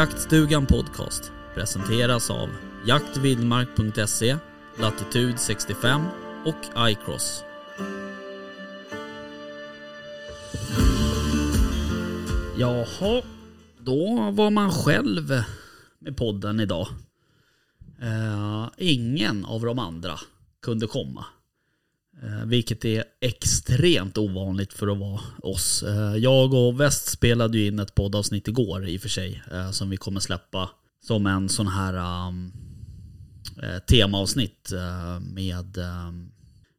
Jaktstugan Podcast presenteras av jaktvildmark.se, Latitude 65 och iCross. Jaha, då var man själv med podden idag. Eh, ingen av de andra kunde komma. Eh, vilket är extremt ovanligt för att vara oss. Eh, jag och Väst spelade ju in ett poddavsnitt igår i och för sig. Eh, som vi kommer släppa som en sån här um, temaavsnitt med um,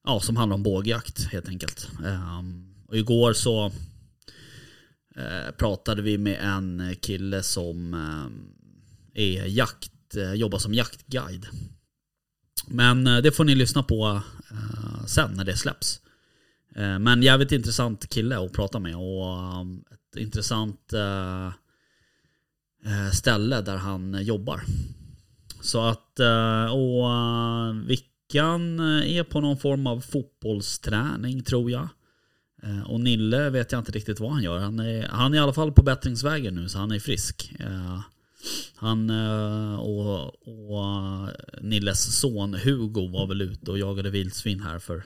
ja, som handlar om bågjakt helt enkelt. Um, och igår så uh, pratade vi med en kille som um, är jakt, uh, jobbar som jaktguide. Men uh, det får ni lyssna på sen när det släpps. Eh, men jävligt intressant kille att prata med och um, ett intressant eh, eh, ställe där han jobbar. Så att, och Vickan är på någon form av fotbollsträning tror jag. Och Nille vet jag inte riktigt vad han gör. Han är, han är i alla fall på bättringsvägen nu så han är frisk. Han eh, och, och eh, Nilles son Hugo var väl ute och jagade vildsvin här för,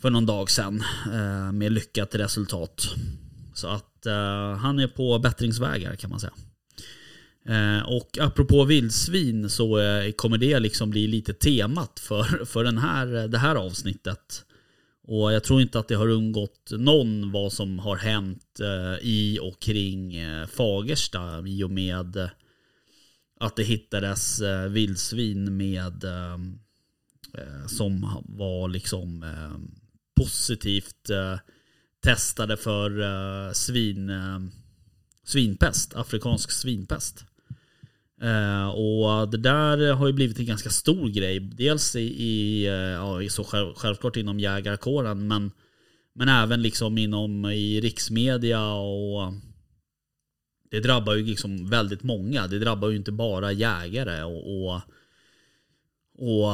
för någon dag sedan. Eh, med lyckat resultat. Så att han är på bättringsvägar kan man säga. Och apropå vildsvin så kommer det liksom bli lite temat för, för den här, det här avsnittet. Och jag tror inte att det har undgått någon vad som har hänt eh, i och kring eh, Fagersta i och med eh, att det hittades eh, vildsvin med eh, eh som var liksom eh, positivt eh, testade för eh, svin, eh, svinpest, afrikansk svinpest. Eh, och det där har ju blivit en ganska stor grej. Dels i, i, eh, ja, så själv, självklart inom jägarkåren men, men även liksom inom i riksmedia och det drabbar ju liksom väldigt många. Det drabbar ju inte bara jägare och, och, och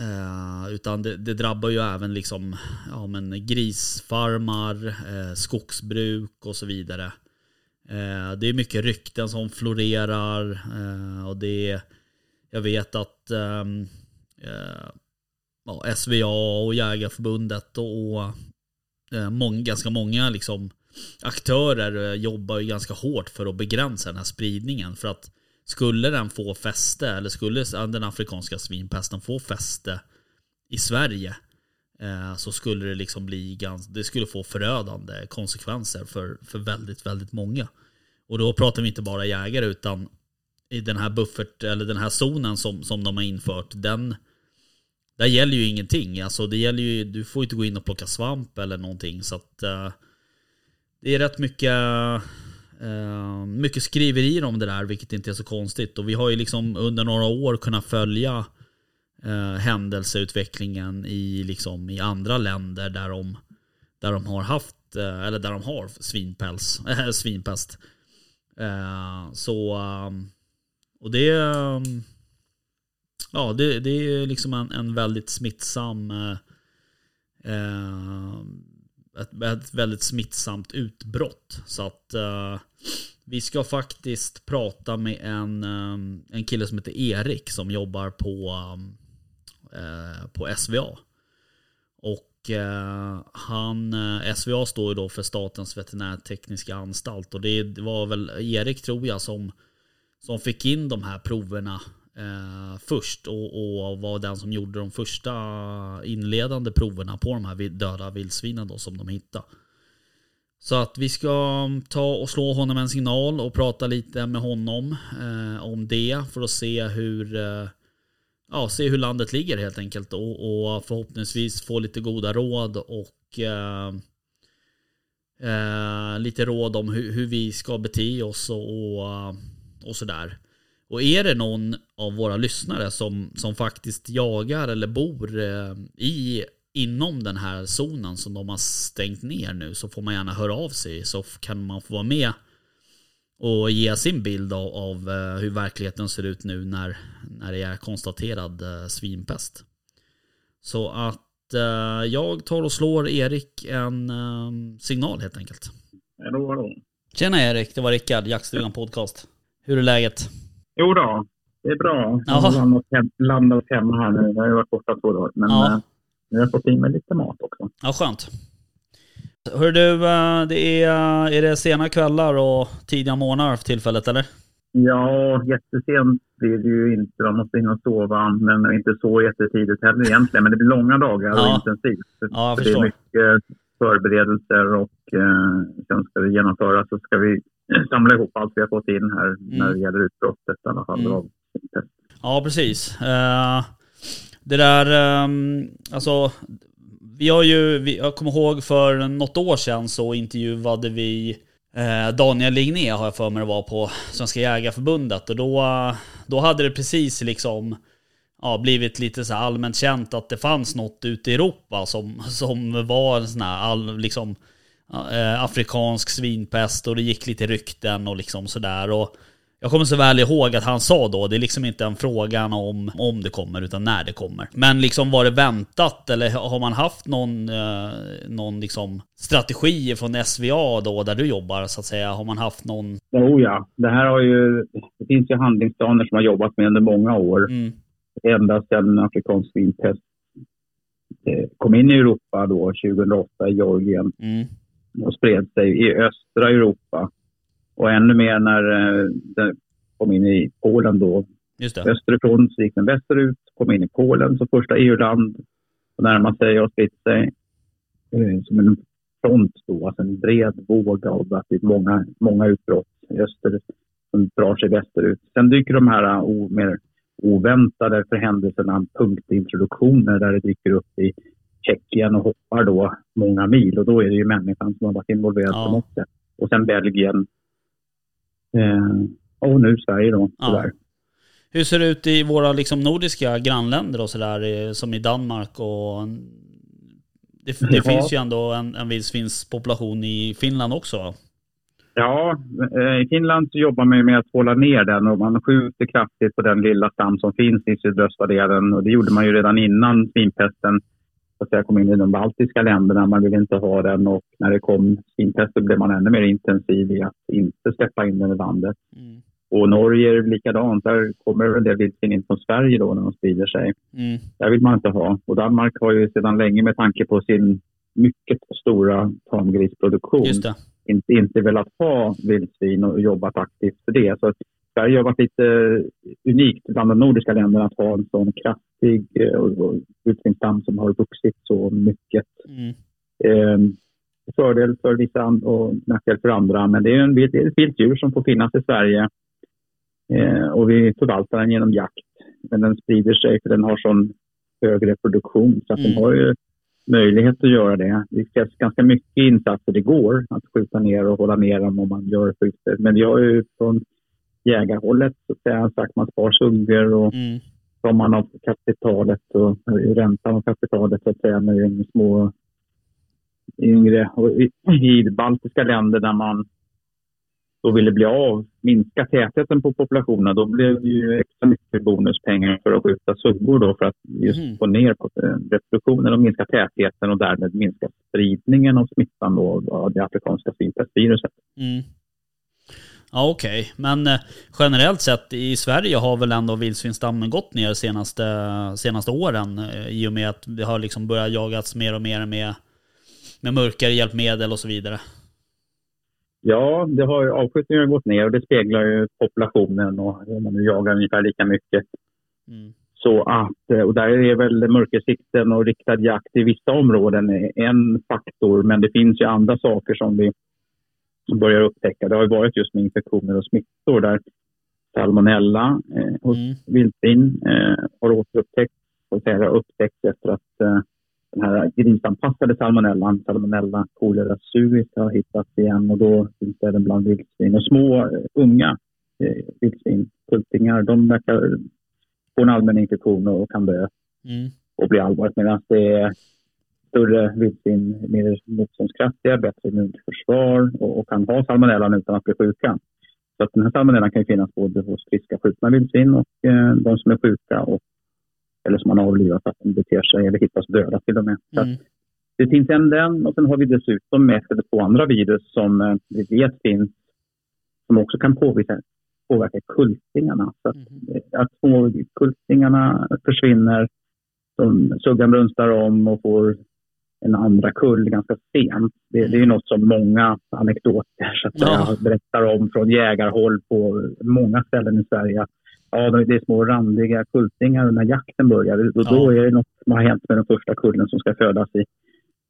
eh, utan det, det drabbar ju även liksom ja, men grisfarmar, eh, skogsbruk och så vidare. Eh, det är mycket rykten som florerar eh, och det är, jag vet att ehm, eh, ja, SVA och Jägarförbundet och, och eh, många, ganska många liksom aktörer eh, jobbar ju ganska hårt för att begränsa den här spridningen. För att skulle den få fäste, eller skulle den afrikanska svinpesten få fäste i Sverige eh, så skulle det liksom bli ganska, det skulle få förödande konsekvenser för, för väldigt, väldigt många. Och då pratar vi inte bara jägare utan i den här buffert, eller den här zonen som, som de har infört, den där gäller ju ingenting. Alltså det gäller ju, du får inte gå in och plocka svamp eller någonting. Så att eh, det är rätt mycket, eh, mycket skriverier om det där, vilket inte är så konstigt. Och vi har ju liksom under några år kunnat följa eh, händelseutvecklingen i, liksom, i andra länder där de, där de har haft, eh, eller där de har svinpäls, äh, svinpest. Eh, så, ehm, och det, ehm, ja det, det är liksom en, en väldigt smittsam, eh, eh, ett, ett väldigt smittsamt utbrott. Så att vi ska faktiskt prata med en, um, en kille som heter Erik som jobbar på, um, på SVA. Och Eh, han, eh, SVA står ju då för Statens veterinärtekniska anstalt och det var väl Erik tror jag som, som fick in de här proverna eh, först och, och var den som gjorde de första inledande proverna på de här döda vildsvinen då som de hittade. Så att vi ska mm, ta och slå honom en signal och prata lite med honom eh, om det för att se hur eh, ja, se hur landet ligger helt enkelt och, och förhoppningsvis få lite goda råd och eh, Eh, lite råd om hur, hur, vi ska bete oss och, och, och sådär. Och är det någon av våra lyssnare som, som faktiskt jagar eller bor eh, i inom den här zonen som de har stängt ner nu så får man gärna höra av sig så kan man få vara med och ge sin bild av, av eh, hur verkligheten ser ut nu när, när det är konstaterad eh, svinpest. Så att eh, jag tar och slår Erik en eh, signal helt enkelt. Hallå, hallå. Tjena Erik, det var Rickard, Jaktstugan Podcast. Hur är läget? Jo då, det är bra. Jag har landat, hem, landat hemma här nu. Jag har varit borta två dagar. Men ja. eh, nu har jag fått i mig lite mat också. Ja, skönt. Hör du, eh, det är, eh, är det sena kvällar och tidiga morgnar för tillfället eller? Ja, jättesent blir det ju inte. Man måste hinna sova, men inte så jättetidigt heller egentligen. Men det blir långa dagar ja. och intensivt. Ja, jag det är mycket förberedelser och eh, sen ska det genomföras så ska vi samla ihop allt vi har fått in här mm. när det gäller utbrottet i alla fall. Mm. Ja, precis. Uh, det där, um, alltså vi har ju, vi, jag kommer ihåg för något år sedan så intervjuade vi eh, Daniel Ligné har jag för mig det var på Svenska Jägareförbundet. och då, då hade det precis liksom ja, blivit lite så allmänt känt att det fanns något ute i Europa som, som var en sån här all, liksom, eh, afrikansk svinpest och det gick lite rykten och liksom sådär. Och jag kommer så väl ihåg att han sa då, det är liksom inte en frågan om om det kommer utan när det kommer. Men liksom var det väntat eller har man haft någon, eh, någon liksom strategi från SVA då där du jobbar så att säga? Har man haft någon? Oh ja, det här har ju, det finns ju handlingsplaner som har jobbat med under många år. Mm. Ända sedan afrikansk svinpest eh, kom in i Europa då 2008 i Georgien mm. och spred sig i östra Europa och ännu mer när eh, den kom in i Polen då. Just det. Österifrån så gick den västerut, kom in i Polen som första EU-land och närmade sig och spritt sig eh, som en front då, alltså en bred våg av att det är många, många utbrott öster som drar sig västerut. Sen dyker de här eh, o, mer oväntade förhändelserna, punktintroduktioner där det dyker upp i Tjeckien och hoppar då många mil och då är det ju människan som har varit involverad ja. på något sätt. Och sen Belgien och nu Sverige då, tyvärr. Ja. Hur ser det ut i våra liksom, nordiska grannländer och sådär, som i Danmark och... Det, det ja. finns ju ändå en, en vildsvinspopulation i Finland också Ja, eh, i Finland så jobbar man med att hålla ner den och man skjuter kraftigt på den lilla stam som finns i sydöstra delen. Och det gjorde man ju redan innan svinpesten att säga, kom in i de baltiska länderna. Man ville inte ha den och när det kom svinpest blev man ännu mer intensiv i att inte släppa in den i landet. Mm. Och Norge är likadant. Där kommer en del vildsvin in från Sverige då när de sprider sig. Mm. Där vill man inte ha. Och Danmark har ju sedan länge med tanke på sin mycket stora tamgrisproduktion inte, inte velat ha vildsvin och jobbat aktivt för det. Så Sverige har varit lite unikt bland de nordiska länderna att ha en sån kraftig eh, vildsvinsstam som har vuxit så mycket. Mm. Eh, fördel för vissa och nackdel för andra, men det är, en, det är ett vilt djur som får finnas i Sverige eh, och vi förvaltar den genom jakt. Men den sprider sig för den har sån hög reproduktion så att mm. den har ju möjlighet att göra det. Det krävs ganska mycket insatser det går att skjuta ner och hålla ner dem om man gör skjuter. Men vi har ju från jägarhållet så att säga, man spar suggor och mm. man av kapitalet och räntan av kapitalet så att säga med små yngre. Och i, I baltiska länder där man då ville bli av, minska tätheten på populationen, då blev det ju extra mycket bonuspengar för att skjuta suggor då för att just mm. få ner reproduktionen och minska tätheten och därmed minska spridningen av smittan då av det afrikanska svinpestviruset. Mm. Ja okej, okay. men eh, generellt sett i Sverige har väl ändå vildsvinsstammen gått ner de senaste, senaste åren eh, i och med att det har liksom börjat jagas mer och mer med, med mörkare hjälpmedel och så vidare. Ja, det har, avskjutningen har gått ner och det speglar ju populationen och man jagar ungefär lika mycket. Mm. Så att, eh, och där är väl mörkersikten och riktad jakt i vissa områden en faktor, men det finns ju andra saker som vi börjar upptäcka. Det har varit just med infektioner och smittor där salmonella eh, hos mm. vildsvin eh, har återupptäckts, säga, upptäckts efter att eh, den här grisanpassade salmonellan, salmonella cholera suis, har hittats igen och då finns det även bland vildsvin. Och små eh, unga eh, vildsvin, kultingar, de verkar få en allmän infektion och kan dö Mm. och bli allvarligt medan det är större vildsvin, mer motståndskraftiga, bättre immunförsvar och, och kan ha salmonellan utan att bli sjuka. Så att den här salmonellan kan finnas både hos friska skjutna vildsvin och eh, de som är sjuka och, eller som man har avlivat att de beter sig eller hittas döda till och med. Mm. det finns en den och sen har vi dessutom ett eller två andra virus som eh, vi vet finns som också kan påvisa, påverka kultingarna. Så att, eh, att småkultingarna försvinner, de suggan brunstar om och får en andra kull ganska sent. Det, det är ju något som många anekdoter så att säga, Ja. berättar om från jägarhåll på många ställen i Sverige. Ja, det är små randiga kultingar när jakten börjar. Och då Ja. är det något som har hänt med den första kullen som ska födas i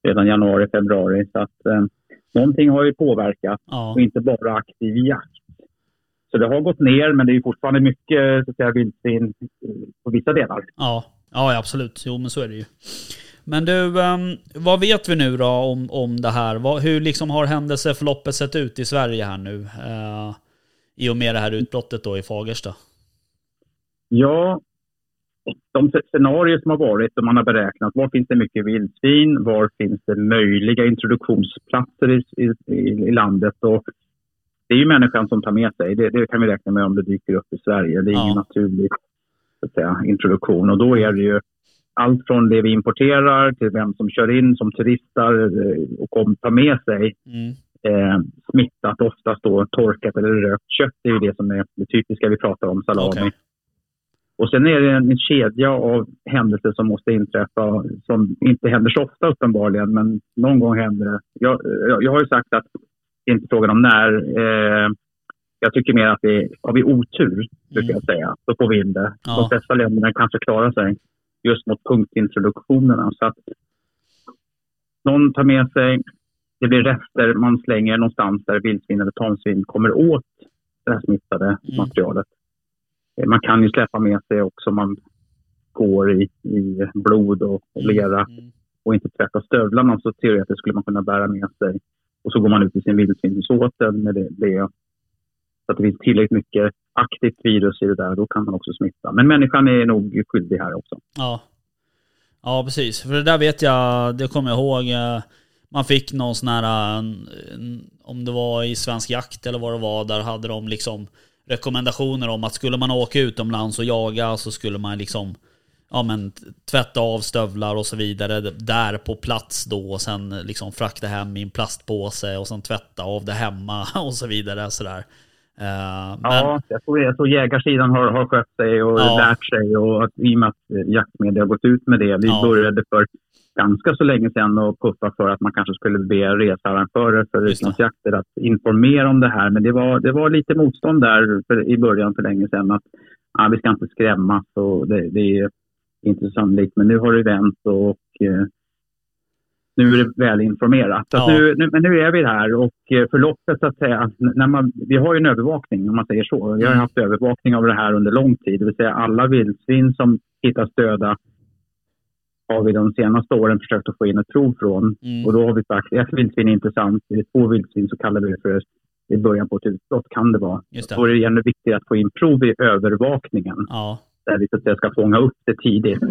redan januari, februari. Så att, eh, någonting har ju påverkat Ja. och inte bara aktiv jakt. Så det har gått ner, men det är fortfarande mycket så att säga, vildsvin på vissa delar. Ja. ja, absolut. Jo, men så är det ju. Men du, ehm, vad vet vi nu då om, om det här? Hur liksom har händelseförloppet sett ut i Sverige här nu? Eh, I och med det här utbrottet då i Fagersta. Ja, de scenarier som har varit och man har beräknat, var finns det mycket vildsvin? Var finns det möjliga introduktionsplatser i, i, i landet? Och det är ju människan som tar med sig. Det, det kan vi räkna med om det dyker upp i Sverige. Det är Ja. ingen naturlig så att säga, introduktion. Och då är det ju allt från det vi importerar till vem som kör in som turister eh, och kom, tar med sig Mm. eh, smittat, oftast då torkat eller rökt kött. Det är ju det som är det typiska vi pratar om, salami. Okej. Och sen är det en, en kedja av händelser som måste inträffa som inte händer så ofta uppenbarligen, men någon gång händer det. Jag, jag, jag har ju sagt att det är inte frågan om när. Eh, jag tycker mer att det, har vi otur, brukar Mm. jag säga, så får vi in det. Ja. De flesta länderna kanske klarar sig just mot punktintroduktionerna. Så att någon tar med sig, det blir rester man slänger någonstans där vildsvin eller tamsvin kommer åt det här smittade Mm. materialet. Eh, Man kan ju släppa med sig också om man går i, i blod och lera Mm. och inte tvätta stövlarna så teoretiskt skulle man kunna bära med sig. Och så går man ut i sin vildsvinsåten med det, det. Så att det finns tillräckligt mycket aktivt virus i det där, då kan man också smitta. Men människan är nog skyldig här också. Ja. Ja, precis. För det där vet jag, det kommer jag ihåg. Eh, man fick någon sån här, eh, om det var i Svensk Jakt eller vad det var, där hade de liksom rekommendationer om att skulle man åka utomlands och jaga så skulle man liksom ja, men, tvätta av stövlar och så vidare där på plats då och sen liksom frakta hem i en plastpåse och sen tvätta av det hemma och så vidare. Sådär. Eh, men, Ja, jag tror, jag tror jägarsidan har, har skött sig och Ja. lärt sig. Och att, I och med att jaktmedia har gått ut med det. Vi Ja. började för ganska så länge sedan och puffa för att man kanske skulle be researrangörer för utlandsjakter att informera om det här. Men det var, det var lite motstånd där för, i början för länge sedan. att ah, Vi ska inte skrämmas och det, det är inte sannolikt. Men nu har det vänt och eh, nu är det väl informerat. Ja. nu, nu, men nu är vi här och eh, förloppet så att säga, när man, vi har ju en övervakning om man säger så. Vi har Mm. haft övervakning av det här under lång tid. Det vill säga alla vildsvin som hittas döda har vi de senaste åren försökt att få in ett prov från. Mm. Och då har vi sagt ett vildsvin är intressant, är det två vildsvin så kallar vi det för i början på ett utbrott kan det vara. Just det. Då är det ännu viktigt att få in prov i övervakningen Ja. där vi så att säga ska fånga upp det tidigt.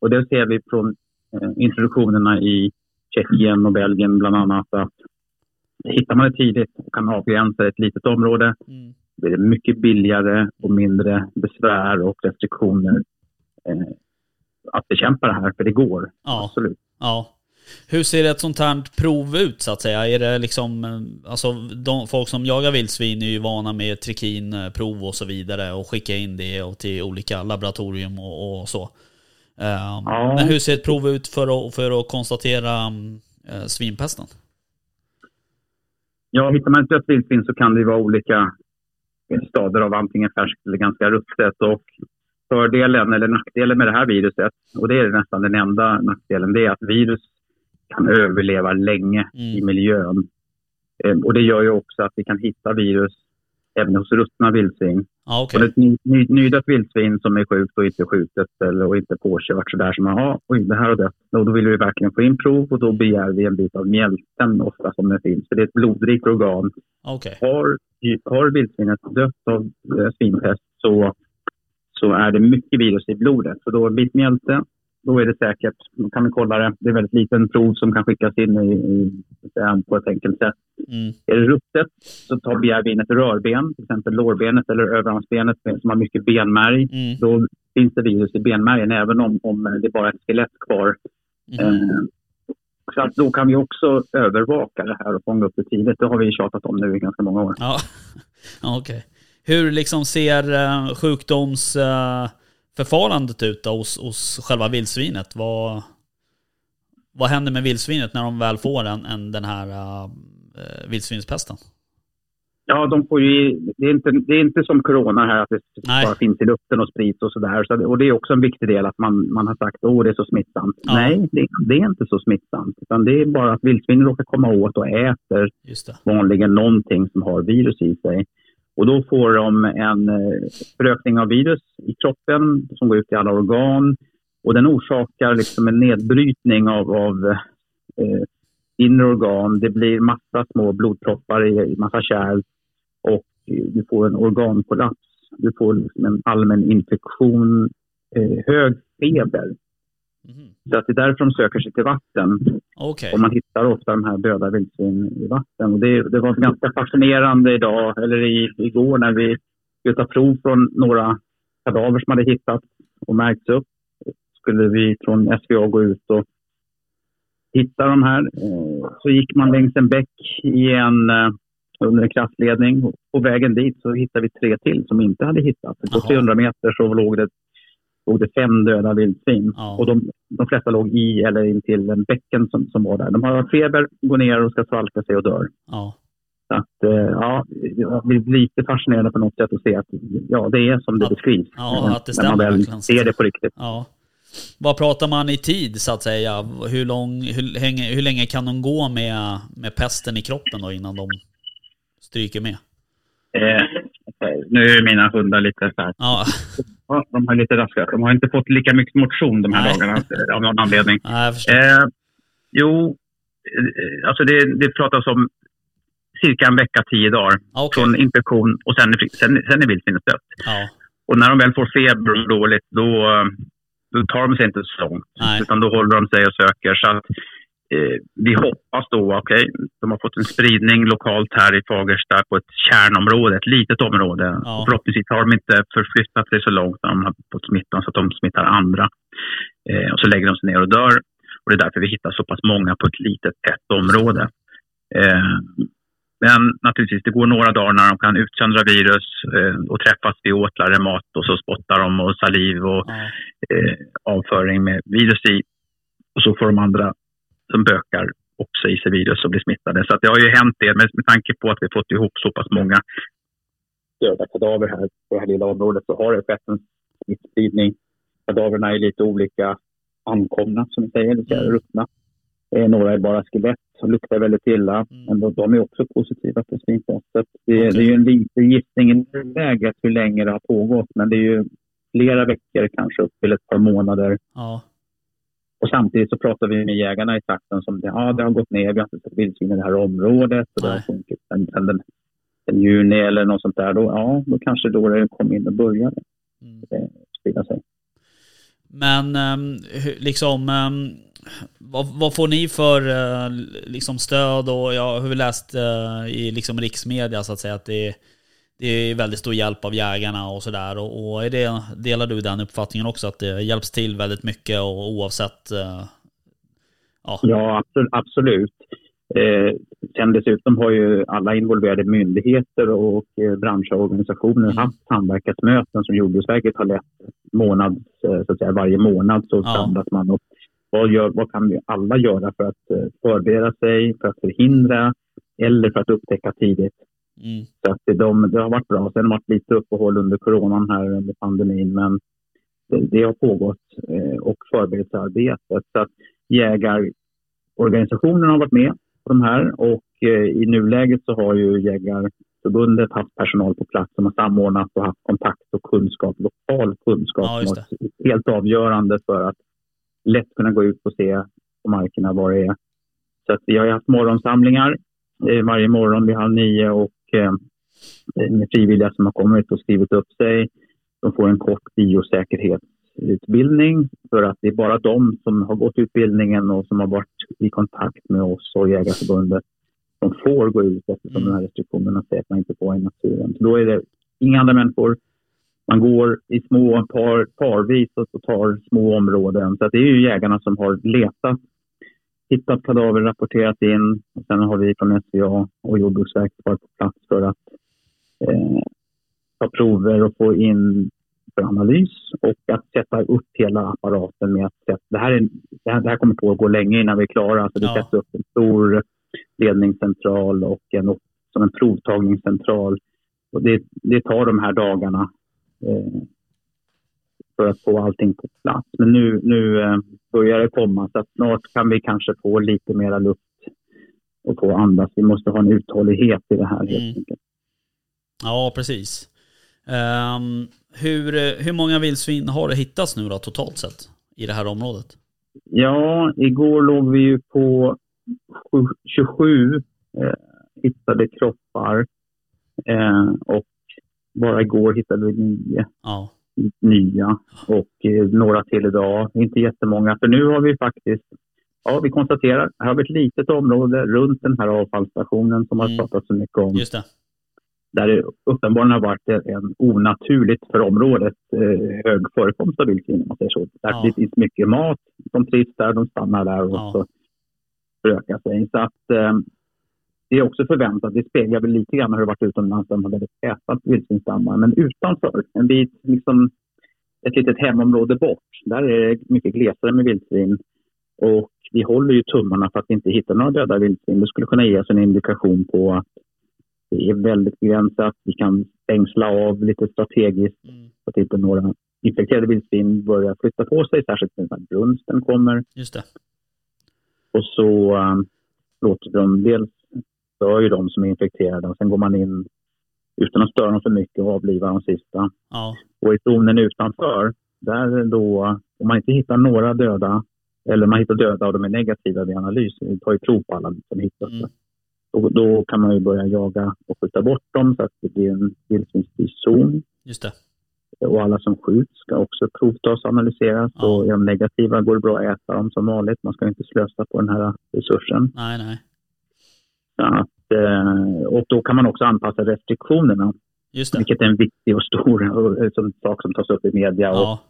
Och det ser vi från eh, introduktionerna i Tjeckien och Belgien bland annat att hittar man det tidigt och kan avgränsa ett litet område Mm. blir det mycket billigare och mindre besvär och restriktioner eh, att bekämpa det här, för det går. Ja. Absolut. Ja. Hur ser ett sånt här prov ut så att säga? Är det liksom, eh, alltså de, folk som jagar vildsvin är ju vana med trikinprov och så vidare och skicka in det och till olika laboratorium och, och så. Eh, Ja. Men hur ser ett prov ut för att, för att konstatera eh, svinpesten? Ja, hittar man ett dött vildsvin så kan det vara olika stader av antingen färskt eller ganska ruttet. Och fördelen eller nackdelen med det här viruset, och det är nästan den enda nackdelen, det är att virus kan överleva länge Mm. i miljön. Eh, Och det gör ju också att vi kan hitta virus även hos ruttna vildsvin. Ja, Och okej. ett ny, ny, nydött vildsvin som är sjukt och inte skjutet eller, och inte påkört sådär som ja, oj, det här har dött. Och då vill vi verkligen få in prov och då begär vi en bit av mjälten ofta som det finns. För det är ett blodrikt organ. Okej. Har, har vildsvinet dött av eh, svinpest så, så är det mycket virus i blodet. Så då en bit mjälte, då är det säkert. Då kan vi kolla det. Det är väldigt liten prov som kan skickas in i, i, på ett enkelt sätt. Mm. Är det ruttet så tar begär vi in ett rörben, till exempel lårbenet eller överarmsbenet som har mycket benmärg. Mm. Då finns det virus i benmärgen även om, om det bara är ett skelett kvar. Mm. Eh, så att då kan vi också övervaka det här och fånga upp det tidigt. Det har vi tjatat om nu i ganska många år. Ja, okej. Hur liksom ser uh, sjukdomsförfarandet ut då hos, hos själva vildsvinet? Vad, vad händer med vildsvinet när de väl får en, en, den här uh, vildsvinspesten? Ja, de får ju, det, är inte, det är inte som corona här att det Nej. bara finns i luften och sprids och sådär. Så, och det är också en viktig del att man, man har sagt att det är så smittsamt. Ja. Nej, det, det är inte så smittsamt. Utan det är bara att vildsvinen råkar komma åt och äter vanligen någonting som har virus i sig. Och då får de en eh, förökning av virus i kroppen som går ut i alla organ. Och den orsakar liksom en nedbrytning av, av eh, inre organ. Det blir massa små blodproppar i, i massa kärl och du får en organkollaps. Du får liksom en allmän infektion, eh, hög feber. Mhm. Så att det är därför de söker sig till vatten. Okej. Och man hittar ofta de här döda vildsvin i vatten. Och det, det var ganska fascinerande idag, eller i, igår när vi skulle ta prov från några kadaver som hade hittats och märkts upp. Skulle vi från SVA gå ut och hitta de här. Eh, Så gick man längs en bäck i en, eh, under en kraftledning. På vägen dit så hittade vi tre till som inte hade hittats. På Jaha. 300 meter så låg det, låg det fem döda vildsvin. Ja. Och de, de flesta låg i eller intill en bäcken som, som var där. De har feber, går ner och ska svalka sig och dör. Ja. Så att, eh, ja, det blir lite fascinerande på något sätt att se att ja, det är som det Ja. beskrivs. Ja, att det när man stämmer väl ser det på riktigt. ja. Vad pratar man i tid så att säga? Hur, lång, hur, länge, hur länge kan de gå med, med pesten i kroppen då innan de stryker med? Eh, nu är mina hundar lite så här. Ja, Ja, de har lite raskat. De har inte fått lika mycket motion de här Nej. dagarna eh, av någon anledning. nej. Eh, jo, eh, alltså det, det pratas om cirka en vecka, tio dagar Okej. från infektion och sen, sen, sen är vildsvinet dött. Ja, Och när de väl får feber och dåligt, då, eh, då tar de sig inte så långt. Nej. Utan då håller de sig och söker. Så att, eh, vi hoppas då, okej, de har fått en spridning lokalt här i Fagersta på ett kärnområde, ett litet område. Ja. Och förhoppningsvis har de inte förflyttat sig så långt när de har fått smittan så att de smittar andra. Eh, och så lägger de sig ner och dör. Och det är därför vi hittar så pass många på ett litet tätt område. Eh, men naturligtvis, det går några dagar när de kan utsöndra virus eh, och träffas vid åtlar eller mat och så spottar de och saliv och ja, eh, avföring med virus i. Och så får de andra som bökar också i sig virus och blir smittade. Så att det har ju hänt det, men med tanke på att vi fått ihop så pass många döda kadaver här på det här lilla området så har det skett en smittspridning. Kadaverna är lite olika ankomna, som vi säger, det vill säga Mm. ruttna. Eh, några är bara skelett som luktar väldigt illa, Mm. men de, de är också positiva för svinpest. Det, Okej. det är ju en liten gissning i nuläget hur länge det har pågått, men det är ju flera veckor, kanske upp till ett par månader. ja, Och samtidigt så pratar vi med jägarna i trakten som ja, det har gått ner, vi har inte sett vildsvin i det här området och det har sjunkit sen, den, den juni eller något sånt där. Då, ja, då kanske då det kom in och började mm. sprida sig. Men ehm, liksom, ehm, vad, vad får ni för eh, liksom stöd? Och jag har läst eh, i liksom riksmedia så att säga att det, det är väldigt stor hjälp av jägarna och sådär. Och, och är det, delar du den uppfattningen också? Att det hjälps till väldigt mycket och oavsett... eh, ja, Ja, absolut. absolut. Eh, sen dessutom har ju alla involverade myndigheter och eh, branschorganisationer Mm. haft samverkansmöten som Jordbruksverket har lett månad, eh, så att säga, varje månad. Så Ja. samlas man och vad, gör, vad kan vi alla göra för att eh, förbereda sig, för att förhindra eller för att upptäcka tidigt. Mm, Så att de, det har varit bra. Sen har det varit lite uppehåll under coronan här under pandemin, men det, det har pågått eh, och förberedelsearbetet. Så att jägarorganisationerna har varit med på de här och eh, i nuläget så har ju Jaktförbundet haft personal på plats som har samordnat och haft kontakt och kunskap, lokal kunskap Ja, helt avgörande för att lätt kunna gå ut och se på markerna vad det är. Så att vi har haft morgonsamlingar eh, varje morgon vid halv nio och eh, med frivilliga som har kommit och skrivit upp sig. De får en kort biosäkerhetsutbildning för att det är bara de som har gått utbildningen och som har varit i kontakt med oss och Jägarförbundet som får gå ut eftersom Mm. de här restriktionerna säger att man inte får i naturen. Så då är det inga andra människor. Man går i små par, parvis och tar små områden. Så att det är ju jägarna som har letat, hittat kadaver, rapporterat in. Och sen har vi från SVA och Jordbruksverket varit på plats för att eh, ta prover och få in för analys och att sätta upp hela apparaten med att sätta, det, här är, det, här, det här kommer på att gå länge innan vi är klara. Alltså det Ja. sätts upp en stor ledningscentral och en, som en provtagningscentral. Och det, det tar de här dagarna eh, för att få allting på plats. Men nu, nu eh, börjar det komma så att snart kan vi kanske få lite mera luft och få andas. Vi måste ha en uthållighet i det här helt Mm. enkelt. Ja, precis. Ehm, hur, hur många vildsvin har det hittats nu då totalt sett i det här området? Ja, igår låg vi ju på sju- 27 eh, hittade kroppar eh, och bara igår hittade vi nio Ja, nya och eh, några till idag. Inte jättemånga, för nu har vi faktiskt Ja, vi konstaterar, här har vi ett litet område runt den här avfallsstationen som har Mm. pratat så mycket om. just det. Där det uppenbarligen har varit en onaturligt för området eh, hög förekomst av vildsvin. om man säger så. Där Ja. det finns mycket mat, de trivs där, de stannar där och Ja. så förökar sig. Så att eh, det är också förväntat. Det speglar väl lite grann hur det varit utomlands där de har väldigt täta vildsvinsstammar. Men utanför, en bit, liksom ett litet hemområde bort, där är det mycket glesare med vildsvin. Och vi håller ju tummarna för att inte hitta några döda vildsvin. Det skulle kunna ge oss en indikation på att det är väldigt begränsat. Vi kan stängsla av lite strategiskt Mm, så att inte några infekterade vildsvin börjar flytta på sig, särskilt när brunsten kommer. just det. Och så um, låter de dels dör ju de som är infekterade och sen går man in utan att störa dem för mycket och avlivar de sista. Ja, Och i zonen utanför, där då, om man inte hittar några döda, eller man hittar döda och de är negativa vid analys, vi tar ju prov på alla som hittas, Mm. då, då kan man ju börja jaga och skjuta bort dem så att det blir en vildsvinsfri zon. just det. Och alla som skjuts ska också provtas och analyseras. Ja. Och är de negativa går det bra att äta dem som vanligt. Man ska inte slösa på den här resursen. Nej, nej. Att, eh, och då kan man också anpassa restriktionerna, Just det. vilket är en viktig och stor eh, som, sak som tas upp i media. Och Ja,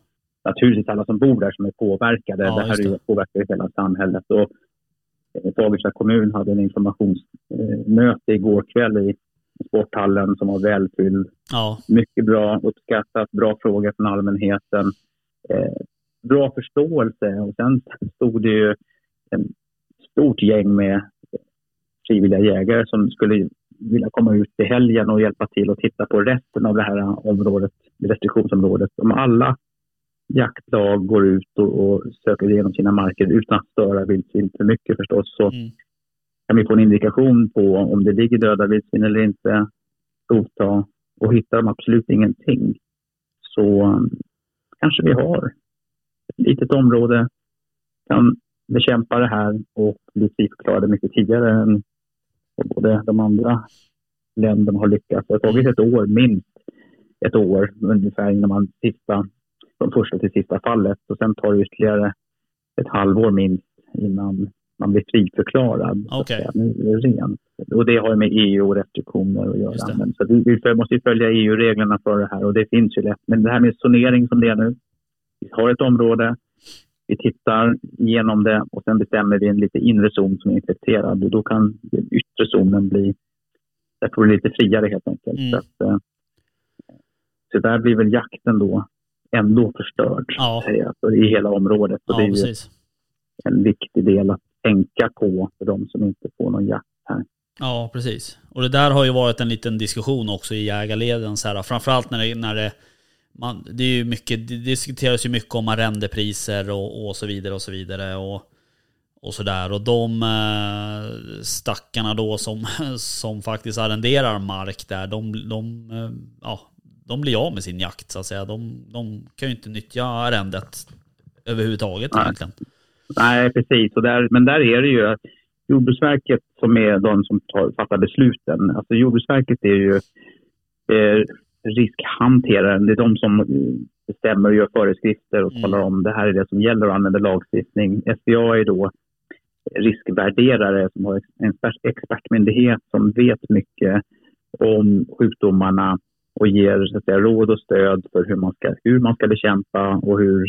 naturligtvis alla som bor där som är påverkade. Ja, det här det. påverkar hela samhället. Och, eh, Fagersta kommun hade en informationsmöte igår kväll i sporthallen som var välfylld. ja, Mycket bra, uppskattat, bra frågor från allmänheten. Eh, bra förståelse och sen stod det ju ett stort gäng med frivilliga jägare som skulle vilja komma ut i helgen och hjälpa till och titta på resten av det här området, restriktionsområdet. Om alla jaktlag går ut och, och söker igenom sina marker utan att störa vildsvin för mycket förstås så mm, kan vi få en indikation på om det ligger döda vildsvin eller inte, provta och hittar de absolut ingenting så um, kanske vi har ett litet område, kan bekämpa det här och bli friförklarade mycket tidigare än både de andra länderna har lyckats. Det har tagit ett år, minst ett år ungefär innan man sista, från första till sista fallet och sen tar det ytterligare ett halvår minst innan man blir friförklarad. säga. Nu är det rent. Och det har med EU och restriktioner att göra. Men så vi, vi måste ju följa EU-reglerna för det här och det finns ju lätt. Men det här med zonering som det är nu. Vi har ett område, vi tittar igenom det och sen bestämmer vi en lite inre zon som är infekterad. Och då kan den yttre zonen bli, där får det lite friare helt enkelt. Mm. Så, att, eh, så där blir väl jakten då ändå förstörd Ja. säga, alltså, i hela området. Och ja det är precis. en viktig del att tänka på för de som inte får någon jakt här. Ja, precis. Och det där har ju varit en liten diskussion också i jägarleden. Så här, framförallt när det, när det man, det är ju mycket, det diskuteras ju mycket om arrendepriser och, och så vidare och så vidare. Och, och sådär. Och de eh, stackarna då som, som faktiskt arrenderar mark där, de, de, eh, ja, de blir av med sin jakt så att säga. De, de kan ju inte nyttja arrendet överhuvudtaget Nej. egentligen. Nej, precis. Och där, men där är det ju Jordbruksverket som är de som tar, fattar besluten. Alltså Jordbruksverket är ju eh, riskhanteraren. Det är de som eh, bestämmer och gör föreskrifter och Mm. talar om det här är det som gäller och använder lagstiftning. SVA är då riskvärderare som har en expert- expertmyndighet som vet mycket om sjukdomarna och ger så att säga, råd och stöd för hur man, ska, hur man ska bekämpa och hur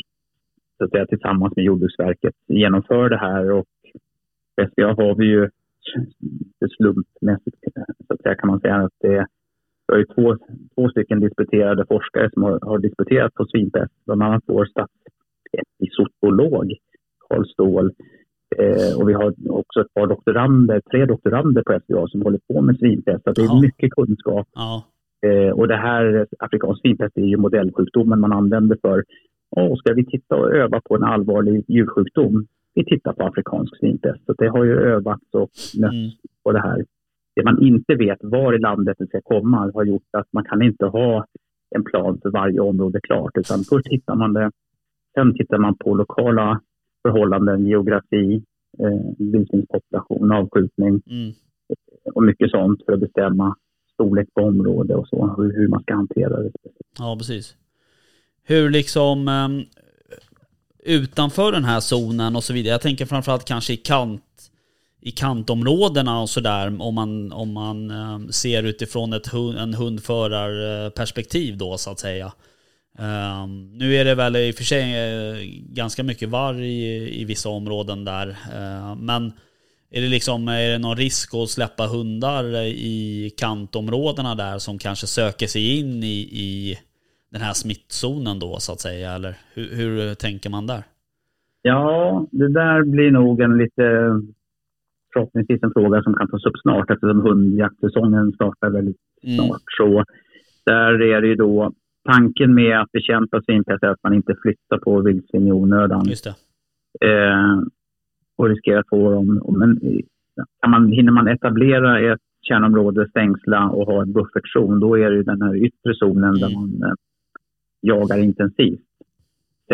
så att säga, tillsammans med Jordbruksverket genomför det här. Och SVA har vi ju slumpmässigt så att säga, kan man säga att det vi har ju två, två stycken disputerade forskare som har, har disputerat på svinpest. Bland annat vår statsepizootolog Carl Ståhl. Eh, och vi har också ett par doktorander, tre doktorander på SVA som håller på med svinpest. Så det är Ja. mycket kunskap. Ja, Eh, och det här, afrikansk svinpest, är ju modellsjukdomen man använder för. Och ska vi titta och öva på en allvarlig djursjukdom? Vi tittar på afrikansk svinpest. Så det har ju övats och mötts mm, på det här. Det man inte vet var i landet det ska komma har gjort att man kan inte ha en plan för varje område klart. Utan först hittar man det, sen tittar man på lokala förhållanden, geografi, eh, vildsvinspopulation, avskjutning mm, och mycket sånt för att bestämma storlek på område och så, hur, hur man ska hantera det. ja precis. Hur liksom ehm, utanför den här zonen och så vidare. Jag tänker framförallt kanske i kant i kantområdena och sådär om man, om man eh, ser utifrån ett hund, en hundförarperspektiv då så att säga. Um, nu är det väl i och för sig eh, ganska mycket varg i, i vissa områden där. Uh, men är det liksom, är det någon risk att släppa hundar i kantområdena där som kanske söker sig in i, i den här smittzonen då så att säga? Eller hur, hur tänker man där? Ja, det där blir nog en lite förhoppningsvis en fråga som kan tas upp snart eftersom hundjaktsäsongen startar väldigt Mm. snart. Så där är det ju då tanken med att bekämpa svinpest är att man inte flyttar på vildsvin i onödan Just det. eh, och riskerar att få dem. Men kan man, hinner man etablera ett kärnområde, stängsla och ha en buffertzon, då är det ju den här yttre zonen där Mm. man eh, jagar intensivt.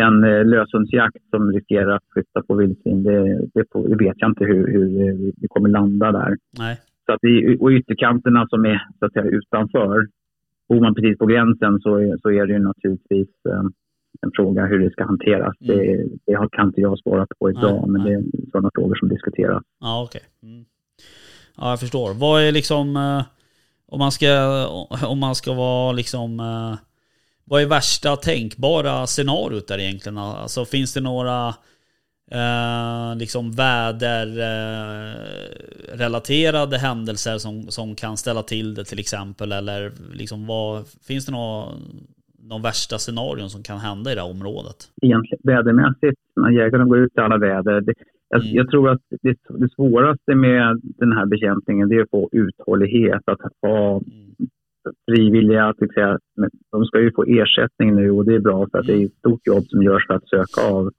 Den eh, löshundsjakt som riskerar att flytta på vildsvin, det, det, får, det vet jag inte hur, hur vi- vi kommer landa där. Nej. Så att i, och ytterkanterna som är så att säga, utanför, bor man precis på gränsen så är, så är det ju naturligtvis eh, en fråga hur det ska hanteras. Mm. Det, det har- kan inte jag svara på idag, Nej, men nej. det är sådana frågor som diskuteras. Ja, okej. Mm. Ja, jag förstår. Vad är liksom, eh, om man ska, om man ska vara liksom, eh, vad är värsta tänkbara scenariot där egentligen? Alltså finns det några eh, liksom väderrelaterade eh, händelser som, som kan ställa till det till exempel? Eller liksom vad, finns det några, någon värsta scenarion som kan hända i det här området? Egentligen, vädermässigt, när jägarna går ut i alla väder, det, jag, Mm. jag tror att det, det svåraste med den här bekämpningen det är att få uthållighet, att ha Mm. Frivilliga, att säga, de ska ju få ersättning nu och det är bra för att det är ett stort jobb som görs för att söka av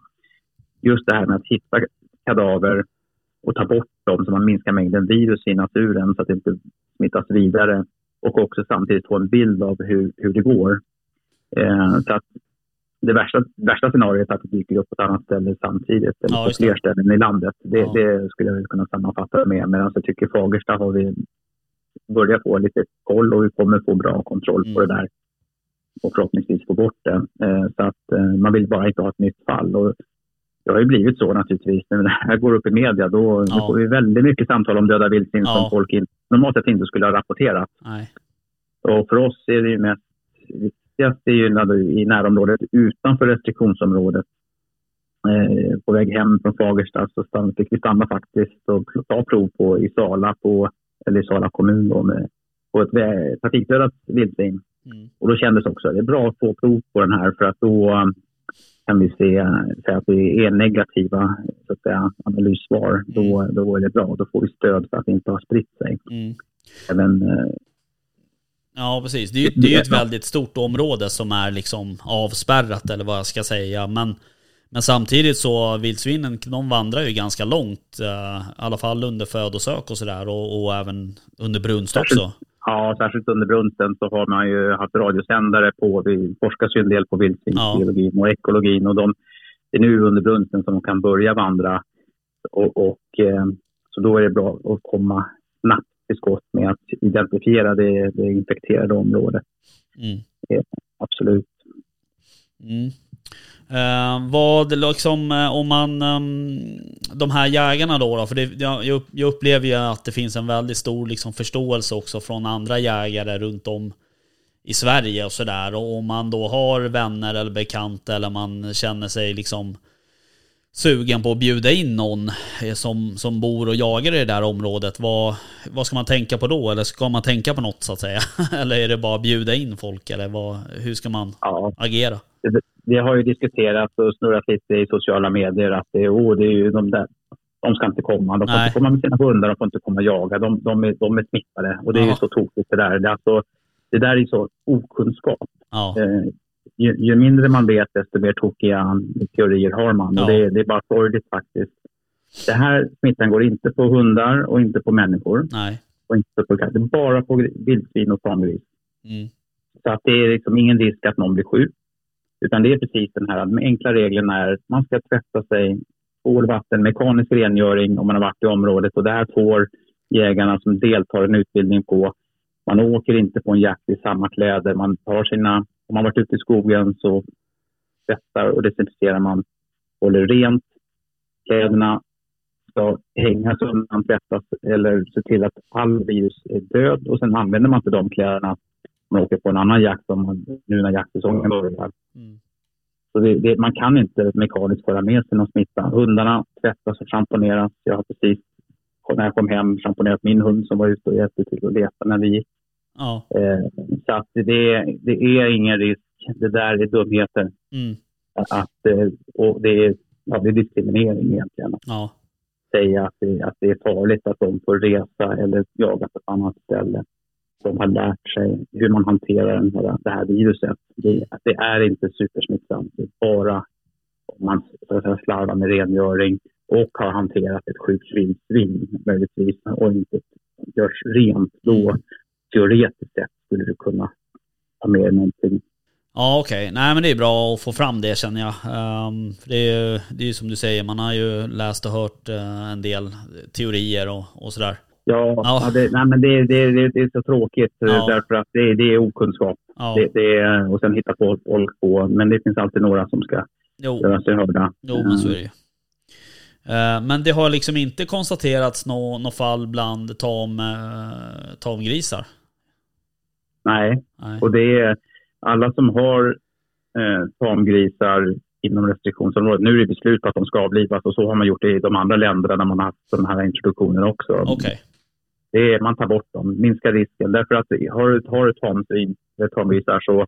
just det här med att hitta kadaver och ta bort dem så man minskar mängden virus i naturen så att det inte smittas vidare och också samtidigt få en bild av hur, hur det går. Eh, så att det värsta, värsta scenariot är att det dyker upp på ett annat ställe samtidigt eller Ja, på fler ställen i landet. Det, Ja. det skulle jag kunna sammanfatta med. Medan jag tycker Fagersta har vi börjat få lite koll och vi kommer få bra kontroll på Mm. det där och förhoppningsvis få bort det. Eh, så att eh, man vill bara inte ha ett nytt fall. Och det har ju blivit så naturligtvis. När det här går upp i media då, Ja. får vi väldigt mycket samtal om döda vildsvin Ja. som folk normalt sett inte skulle ha rapporterat. Nej. Och för oss är det ju mest viktigast är ju när du, i närområdet utanför restriktionsområdet. Eh, på väg hem från Fagersta så stann, fick vi stanna faktiskt och ta prov på i Sala, på, eller i Sala kommun då, med, på ett trafikdödat vildsvin. Mm. Och då kändes också det är bra att få prov på den här för att då eh, kan vi se, säga att det är negativa så att säga, analyssvar. Då, då är det bra. Då får vi stöd för att det inte har spritt sig. Mm. Även eh, Ja, precis. Det är, ju, det är ett väldigt stort område som är liksom avspärrat eller vad jag ska säga. Men, Men samtidigt så vildsvinen, de vandrar ju ganska långt. eh, I alla fall under födosök och sådär och, och även under brunst också. Ja, särskilt under brunsten så har man ju haft radiosändare på. Det forskas ju en del på vildsvinsbiologin och ekologin. Och de, det är nu under brunsten som de kan börja vandra. Och, och, eh, så då är det bra att komma snabbt till skott med att identifiera det, det infekterade området. Mm. Eh, absolut. Mm. Eh, vad liksom eh, om man, ehm, de här jägarna då, då för det, jag, jag upplever ju att det finns en väldigt stor liksom, förståelse också från andra jägare runt om i Sverige och sådär. Och om man då har vänner eller bekanta eller man känner sig liksom sugen på att bjuda in någon eh, som, som bor och jagar i det där området. Vad, vad ska man tänka på då? Eller ska man tänka på något så att säga? eller är det bara att bjuda in folk? Eller vad, hur ska man Ja, agera? Det, har ju diskuterat och snurrat lite i sociala medier att det, oh, det är ju de där de ska inte komma. De får Nej. inte komma med sina hundar, de får inte komma och jaga. De, de, är, de är smittade. Och det är ju så tokigt det där. Det, alltså, det där är så okunskap. Ja, Eh, ju, ju mindre man vet, desto mer tokiga teorier har man. Ja. Och det, det är bara sorgligt faktiskt. Det här smittan går inte på hundar och inte på människor. nej. Och inte på katter. Bara på vildsvin och tamgris. Mm. Så att det är liksom ingen risk att någon blir sjuk. Utan det är precis den här, de enkla reglerna är att man ska tvätta sig, tvål, vatten, mekanisk rengöring om man har varit i området. Och det här får jägarna som deltar i en utbildning på. Man åker inte på en jakt i samma kläder. Man tar sina, om man varit ute i skogen så tvättar och desinficerar man. Håller rent. Kläderna ska hängas undan, tvättas eller se till att all virus är död. Och sen använder man inte de kläderna man åker på en annan jakt om man, nu när jaktsäsongen börjar. Mm. Så det, det, man kan inte mekaniskt föra med sig någon smitta. Hundarna tvättas och schamponeras. Jag har precis när jag kom hem schamponerat min hund som var ute och hjälpte till att leta när vi gick. Ja. Eh, så att det, det är ingen risk. Det där är dumheter. Mm. Att, eh, och det, är, ja, det är diskriminering egentligen. Att Ja. säga att det, att det är farligt att de får resa eller jaga på ett annat ställe. De har lärt sig hur man hanterar den här, det här viruset. Det, det är inte supersmittsamt. Det är bara om man säga, slarvar med rengöring och har hanterat ett sjukt vildsvin möjligtvis och inte görs rent. Då teoretiskt sett skulle du kunna ta med dig någonting. Ja okej, nej men det är bra att få fram det känner jag. För det är ju det är som du säger, man har ju läst och hört eh, en del teorier och, och sådär. Ja, Ja. ja. det, nej, men det, det, det, det är så tråkigt eh, Ja. därför att det, det är okunskap. Det, är, och sen hitta på folk på. Men det finns alltid några som ska jo, göra sig hörda. jo men så är det ju. Eh, Men det har liksom inte konstaterats något nå fall bland tam, eh, tamgrisar? Nej, Nej. och det är alla som har eh, tamgrisar inom restriktionsområdet. Nu är det beslut på att de ska avlivas och så har man gjort det i de andra länderna där man har haft sådana här introduktioner också. Okej. Det är, man tar bort dem, minskar risken. Därför att har du, har du tamsvin, eller tamgrisar så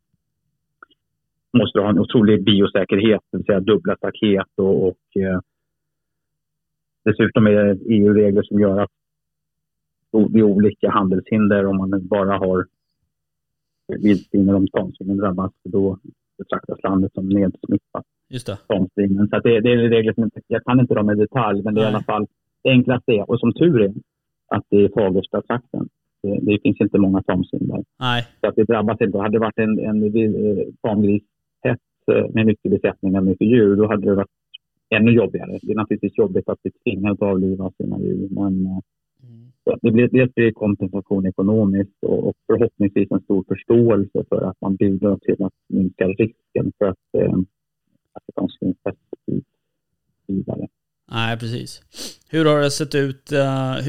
måste du ha en otrolig biosäkerhet, det vill säga dubbla staket och, och eh, dessutom är det EU-regler som gör att det är olika handelshinder om man bara har vildsvin de tamsvinen drabbas. Då betraktas landet som nedsmittat Just det. tamsvinen. Så det, det är regler som jag kan inte dem i detalj, men det är i Nej. alla fall det enklaste är, och som tur är, att det är Fagersta-trakten. Det, det finns inte många tamsvin där. Nej. Så att det drabbas inte. Hade det varit en, en eh, tamgrishäst eh, med mycket besättningar, mycket djur, då hade det varit ännu jobbigare. Det är naturligtvis jobbigt att bli tvingad att avliva sina djur, men eh, Mm. det blir, dels blir det kompensation ekonomiskt och, och förhoppningsvis en stor förståelse för att man bidrar till att minska risken för att, eh, att det kanske finns vidare. Nej, precis. Hur har det sett ut eh,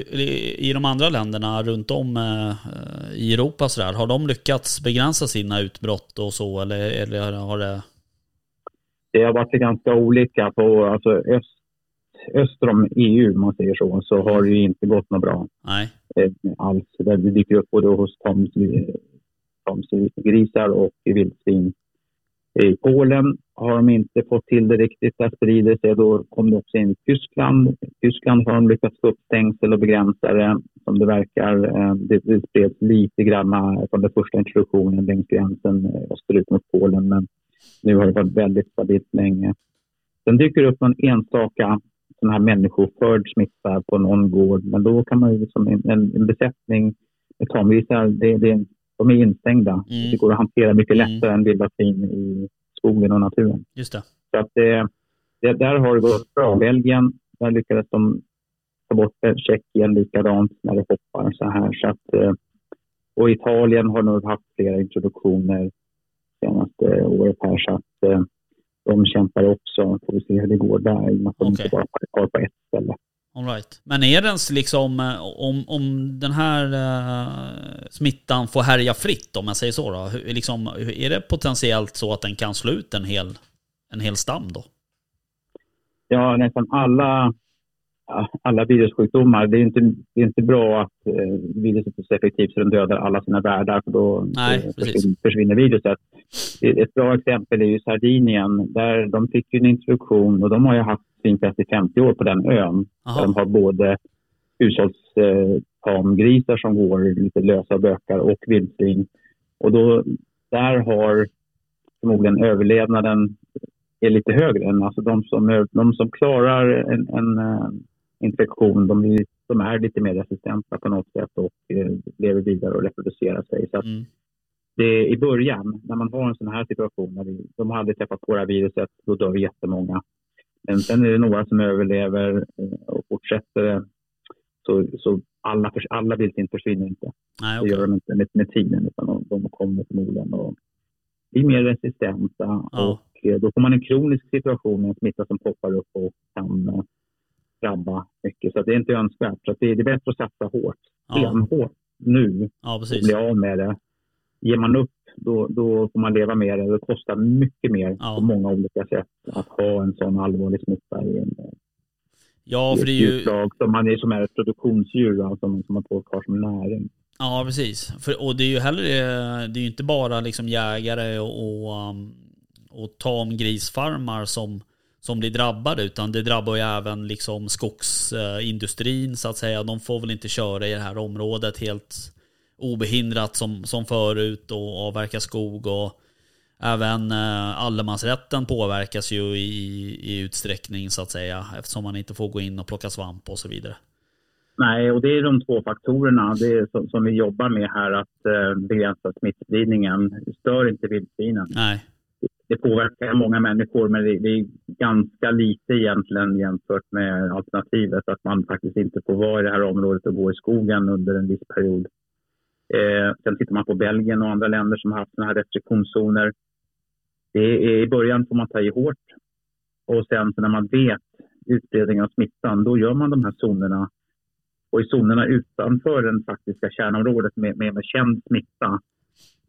i- de andra länderna runt om eh, i Europa sådär? Har de lyckats begränsa sina utbrott och så eller, eller har det... Det har varit ganska olika på alltså öst, öster om EU, om man säger så, så har det ju inte gått något bra Nej. eh, alls. Där det dyker upp både hos tamgrisar och vildsvin. I Polen har de inte fått till det riktigt. Där sprider sig. Då kom det också in i Tyskland. I Tyskland har de lyckats få upp stängsel och begränsa det som det verkar. Eh, det, det spreds lite grann eh, från den första introduktionen längs gränsen eh, österut mot Polen. Men nu har det varit väldigt stabilt länge. Sen dyker det upp någon enstaka sån här människoförd smitta på någon gård, men då kan man ju som en, en, en besättning med tamgrisar, det, det, de är instängda. Mm. Det går att hantera mycket Mm. lättare än vilda svin i skogen och naturen. Just det. Så att det, det, där har det gått bra. Belgien, där lyckades de ta bort det. Tjeckien likadant när det hoppar så här. Så att, eh, och Italien har nog haft flera introduktioner senaste året här. Så att eh, de kämpar också. Får vi se hur det går där. i och med att de Okej. inte bara har på ett ställe. All right. Men är den liksom, eh, om, om den här eh, smittan får härja fritt om jag säger så då, hur, liksom, är det potentiellt så att den kan slå ut en hel, en hel stam då? Ja, nästan alla, alla virussjukdomar. Det är inte, det är inte bra att eh, viruset är så effektivt så den dödar alla sina värdar för då Nej, försvinner, försvinner viruset. Ett bra exempel är ju Sardinien. Där de fick en introduktion och de har ju haft svinpest i 50 år på den ön. De har både hushållstamgrisar som går lite lösa bökar och vildsvin. Och då, där har förmodligen överlevnaden är lite högre än alltså de som, de som klarar en, en eh, infektion. De, är- de är lite mer resistenta på något sätt och eh, lever vidare och reproducerar sig. Så Mm. det, I början, när man har en sån här situation, när vi, de har aldrig träffat på det här viruset, då dör jättemånga. Men sen är det några som överlever eh, och fortsätter. Så, så alla, alla vildsvin försvinner inte. Nej, Det okej. gör de inte med, med tiden, utan de, de kommer förmodligen att bli mer resistenta. Ja. Och eh, då får man en kronisk situation, en smitta som poppar upp och kan eh, drabba mycket. Så det är inte önskvärt. Så det, det är bättre att satsa hårt, Ja, stenhårt, nu ja, och bli av med det. Ger man upp, då, då får man leva med det. Det kostar mycket mer Ja. på många olika sätt att ha en sån allvarlig smitta i en Ja, i för det är ju... som, man är, som är ett produktionsdjur, alltså, som man folk har som näring. Ja, precis. För, och det är ju heller det är ju inte bara liksom jägare och, och, um, och tamgrisfarmar som, som blir drabbade, utan det drabbar ju även liksom skogsindustrin så att säga. De får väl inte köra i det här området helt obehindrat som, som förut och avverka skog och även eh, allemansrätten påverkas ju i, i utsträckning så att säga eftersom man inte får gå in och plocka svamp och så vidare. Nej, och det är de två faktorerna som, som vi jobbar med här, att eh, begränsa smittspridningen. Stör inte vildsvinen. Nej, Det påverkar många människor, men det, det är ganska lite egentligen jämfört med alternativet, att man faktiskt inte får vara i det här området och gå i skogen under en viss period. Eh, sen tittar man på Belgien och andra länder som har haft sådana här restriktionszoner. Det är, I början får man ta i hårt och sen när man vet utbredningen av smittan, då gör man de här zonerna. Och i zonerna utanför det faktiska kärnområdet med, med, med känd smitta,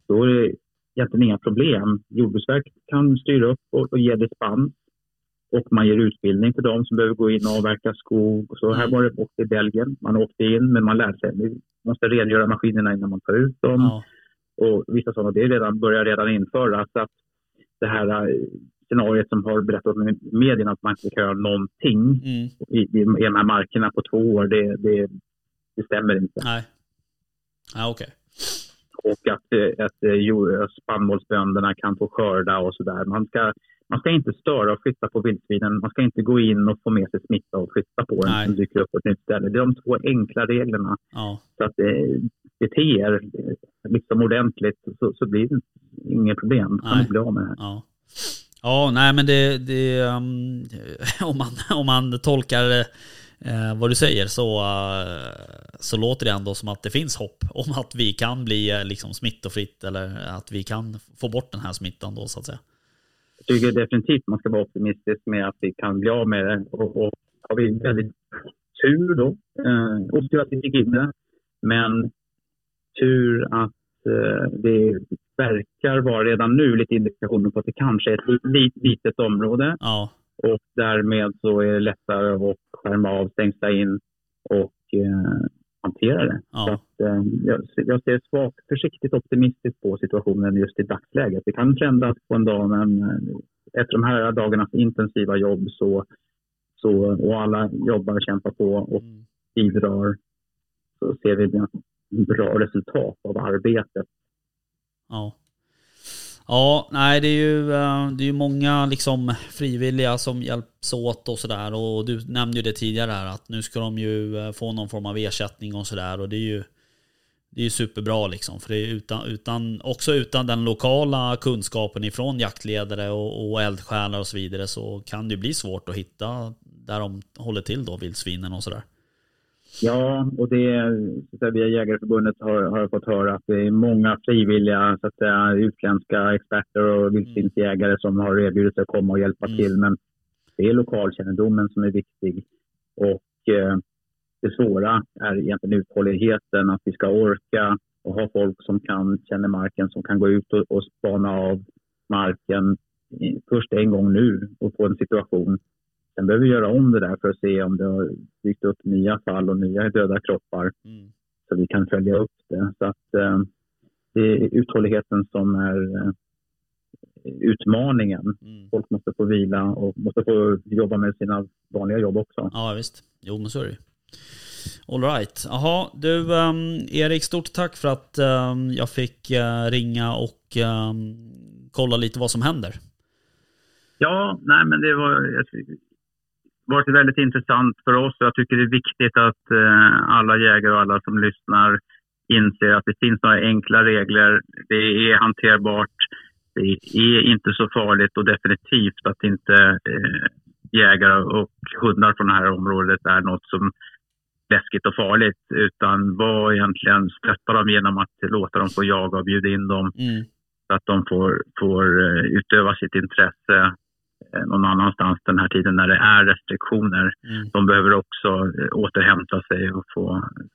då är det egentligen inga problem. Jordbruksverket kan styra upp och, och ge dispens. Och man ger utbildning till de som behöver gå in och avverka skog. Och så här var det också i Belgien. Man åkte in, men man lärde sig. Man måste rengöra maskinerna innan man tar ut dem ja, och vissa sådana, det är redan, börjar redan införas. Att det här eh, scenariot som har berättat i medierna att man inte kan göra någonting mm, i, i, de här markerna på två år, det, det, det stämmer inte. nej. Ja, okej. Och att, eh, att eh, jord- spannmålsbönderna kan få skörda och sådär. Man ska, man ska inte störa och flytta på vildsvinen. Man ska inte gå in och få med sig smitta och flytta på den Nej. som dyker upp på ett nytt ställe. Det är de två enkla reglerna. Ja, Så att eh, bete er liksom ordentligt så, så blir det inget problem. Då kan du bli av med det här. ja. Ja, nej men det, det um, om, man, om man tolkar eh, vad du säger så, eh, så låter det ändå som att det finns hopp om att vi kan bli eh, liksom smittofritt eller att vi kan få bort den här smittan då så att säga. Tycker definitivt man ska vara optimistisk med att vi kan bli av med det. Och, och har vi väldigt tur då, eh, otur att vi fick in det, men tur att eh, det verkar vara redan nu lite indikationer på att det kanske är ett litet, litet område. Ja, och därmed så är det lättare att skärma av, stängsla in och eh, hantera det. Så ja, att, eh, jag, jag ser svagt, försiktigt optimistiskt på situationen just i dagsläget. Det kan trenda på en dag, men eh, efter de här dagarnas intensiva jobb så, så, och alla jobbar och kämpar på och mm, bidrar så ser vi ett bra resultat av arbetet. ja. Ja, nej det är ju, eh, det är många liksom frivilliga som hjälps åt och sådär. Och du nämnde ju det tidigare här att nu ska de ju eh, få någon form av ersättning och sådär. Och det är ju det är ju superbra liksom. För det är utan, utan, också utan den lokala kunskapen ifrån jaktledare och, och eldsjälar och så vidare så kan det bli svårt att hitta där de håller till då, vildsvinen och sådär. Ja, och det så att via Jägareförbundet har, har jag fått höra att det är många frivilliga så att säga, utländska experter och vildsvinsjägare som har erbjudit sig att komma och hjälpa Mm. till. Men det är lokalkännedomen som är viktig. Och eh, det svåra är egentligen uthålligheten, att vi ska orka och ha folk som kan, känner marken, som kan gå ut och, och spana av marken först en gång nu och få en situation. Sen behöver vi göra om det där för att se om det har dykt upp nya fall och nya döda kroppar Mm. så vi kan följa upp det. Så att, eh, det är uthålligheten som är eh, utmaningen. Mm. Folk måste få vila och måste få jobba med sina vanliga jobb också. Ja visst, jo men så är det ju. All right. Jaha, du ehm, Erik, stort tack för att ehm, jag fick eh, ringa och ehm, kolla lite vad som händer. Ja, nej men det var varit väldigt intressant för oss. Jag tycker det är viktigt att eh, alla jägare och alla som lyssnar inser att det finns några enkla regler. Det är hanterbart. Det är inte så farligt och definitivt att inte eh, jägare och hundar från det här området är något som läskigt och farligt utan vad egentligen stötta dem genom att låta dem få jaga och bjuda in dem Mm. så att de får, får eh, utöva sitt intresse någon annanstans den här tiden när det är restriktioner. Mm. De behöver också eh, återhämta sig och få,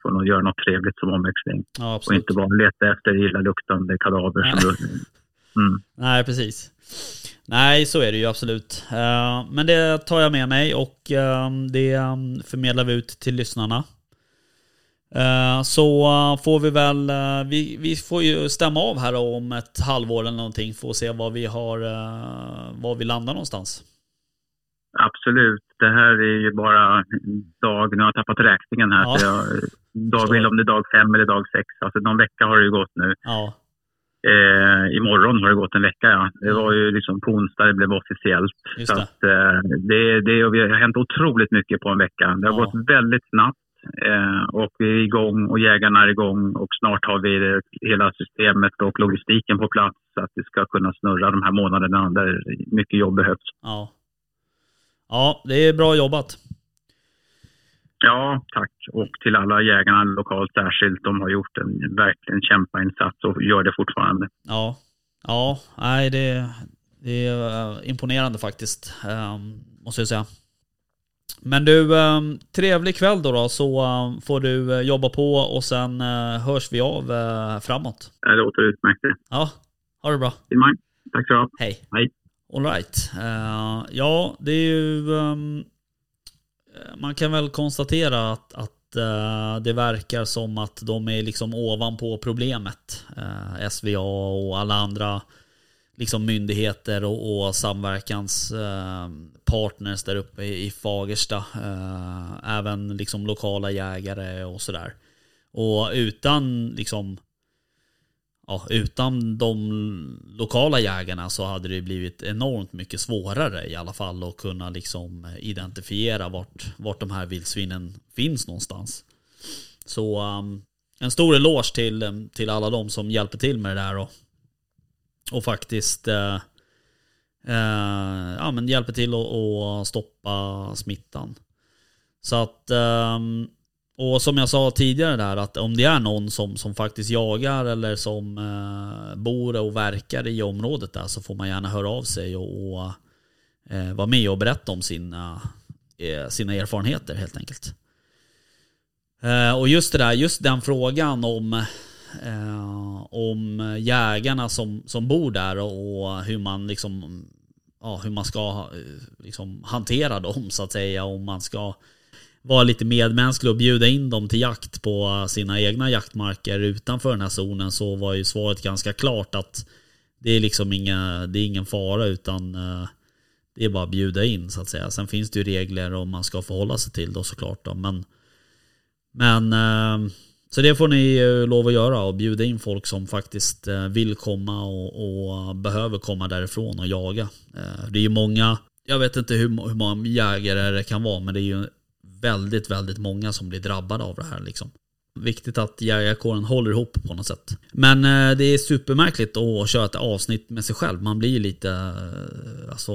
få nå- göra något trevligt som omväxling. Ja Och inte bara leta efter illaluktande kadaver. Nej. Som du, mm. Nej precis. Nej så är det ju absolut. Eh, men det tar jag med mig och ehm, det ehm, förmedlar vi ut till lyssnarna. Eh, Så får vi väl, eh, vi, vi får ju stämma av här om ett halvår eller någonting. Får se var vi har, eh, var vi landar någonstans. Absolut. Det här är ju bara dag, nu har jag tappat räkningen här. Ja. Jag, dag, vill om det är dag fem eller dag sex. Alltså någon vecka har det ju gått nu. Ja, Eh, imorgon har det gått en vecka, ja. Det var ju liksom på onsdag det blev officiellt. Just så det. att, eh, det, det, vi har hänt otroligt mycket på en vecka. Det har Ja. gått väldigt snabbt. Eh, och vi är igång och jägarna är igång och snart har vi det, hela systemet och logistiken på plats så att det ska kunna snurra de här månaderna där mycket jobb behövs. ja. Ja, det är bra jobbat. Ja, tack. Och till alla jägarna lokalt särskilt. De har gjort en verkligen kämpainsats och gör det fortfarande. Ja, ja, nej det, det är eh, imponerande faktiskt. ehm, måste jag säga. Men du, ehm, trevlig kväll då, då så ehm, får du eh, jobba på och sen eh, hörs vi av eh, framåt. Det låter utmärkt. Ja, ha det bra. Tack så mycket. Hej. Hej. All right. Eh, ja, det är ju... ehm, man kan väl konstatera att, att det verkar som att de är liksom ovanpå problemet. Uh, SVA och alla andra liksom myndigheter och, och samverkanspartners eh, där uppe i, Fagersta. Eh, även liksom lokala jägare och sådär. Och utan liksom ja, utan de lokala jägarna så hade det blivit enormt mycket svårare i alla fall att kunna liksom identifiera vart, vart de här vildsvinen finns någonstans. Så um, en stor eloge till, till alla de som hjälper till med det där och, och faktiskt eh, eh, ja, men hjälper till att stoppa smittan. Så att eh, och som jag sa tidigare där att om det är någon som, som faktiskt jagar eller som eh, bor och verkar i området där så får man gärna höra av sig och, och eh, vara med och berätta om sina, eh, sina erfarenheter helt enkelt. Eh, och just det där, just den frågan om, eh, om jägarna som, som bor där och, och hur man liksom ja, hur man ska eh, liksom, hantera dem så att säga. Om man ska vara lite medmänsklig och bjuda in dem till jakt på sina egna jaktmarker utanför den här zonen så var ju svaret ganska klart att det är liksom inga, det är ingen fara utan eh, det är bara att bjuda in så att säga. Sen finns det ju regler om man ska förhålla sig till då såklart då. Men, men eh, så det får ni lov att göra och bjuda in folk som faktiskt eh, vill komma och, och eh, behöver komma därifrån och jaga. Eh, det är ju många, jag vet inte hur, hur många jägare det kan vara men det är ju väldigt, väldigt många som blir drabbade av det här liksom viktigt att jägarkåren håller ihop på något sätt. Men eh, det är supermärkligt att köra ett avsnitt med sig själv. Man blir lite, eh, alltså,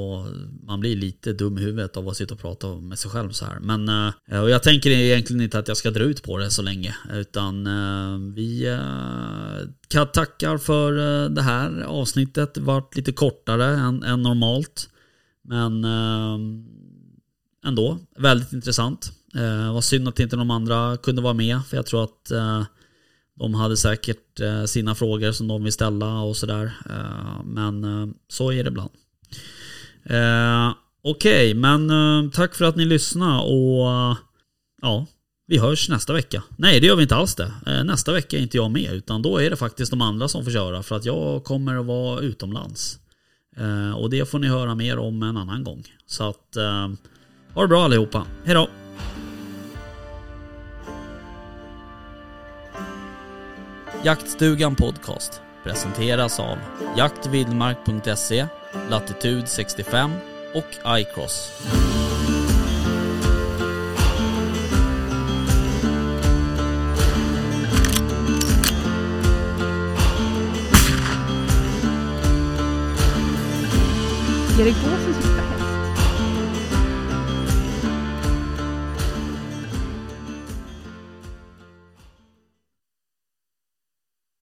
man blir lite dum i huvudet av att sitta och prata med sig själv så här. Men eh, och jag tänker egentligen inte att jag ska dra ut på det så länge. Utan eh, vi eh, tackar för det här avsnittet. Det vart lite kortare än, än normalt. Men ändå väldigt intressant. Eh, var synd att inte de andra kunde vara med för jag tror att eh, de hade säkert eh, sina frågor som de vill ställa och sådär. Eh, men eh, så är det ibland. Eh, okej, okay, men eh, tack för att ni lyssnade och ja, vi hörs nästa vecka. Nej, det gör vi inte alls det. Eh, nästa vecka är inte jag med utan då är det faktiskt de andra som får köra för att jag kommer att vara utomlands. Eh, och det får ni höra mer om en annan gång. Så att eh, ha det bra allihopa. Hejdå! Jaktstugan Podcast presenteras av jaktvildmark.se, Latitude 65 och iCross. Erik Båsen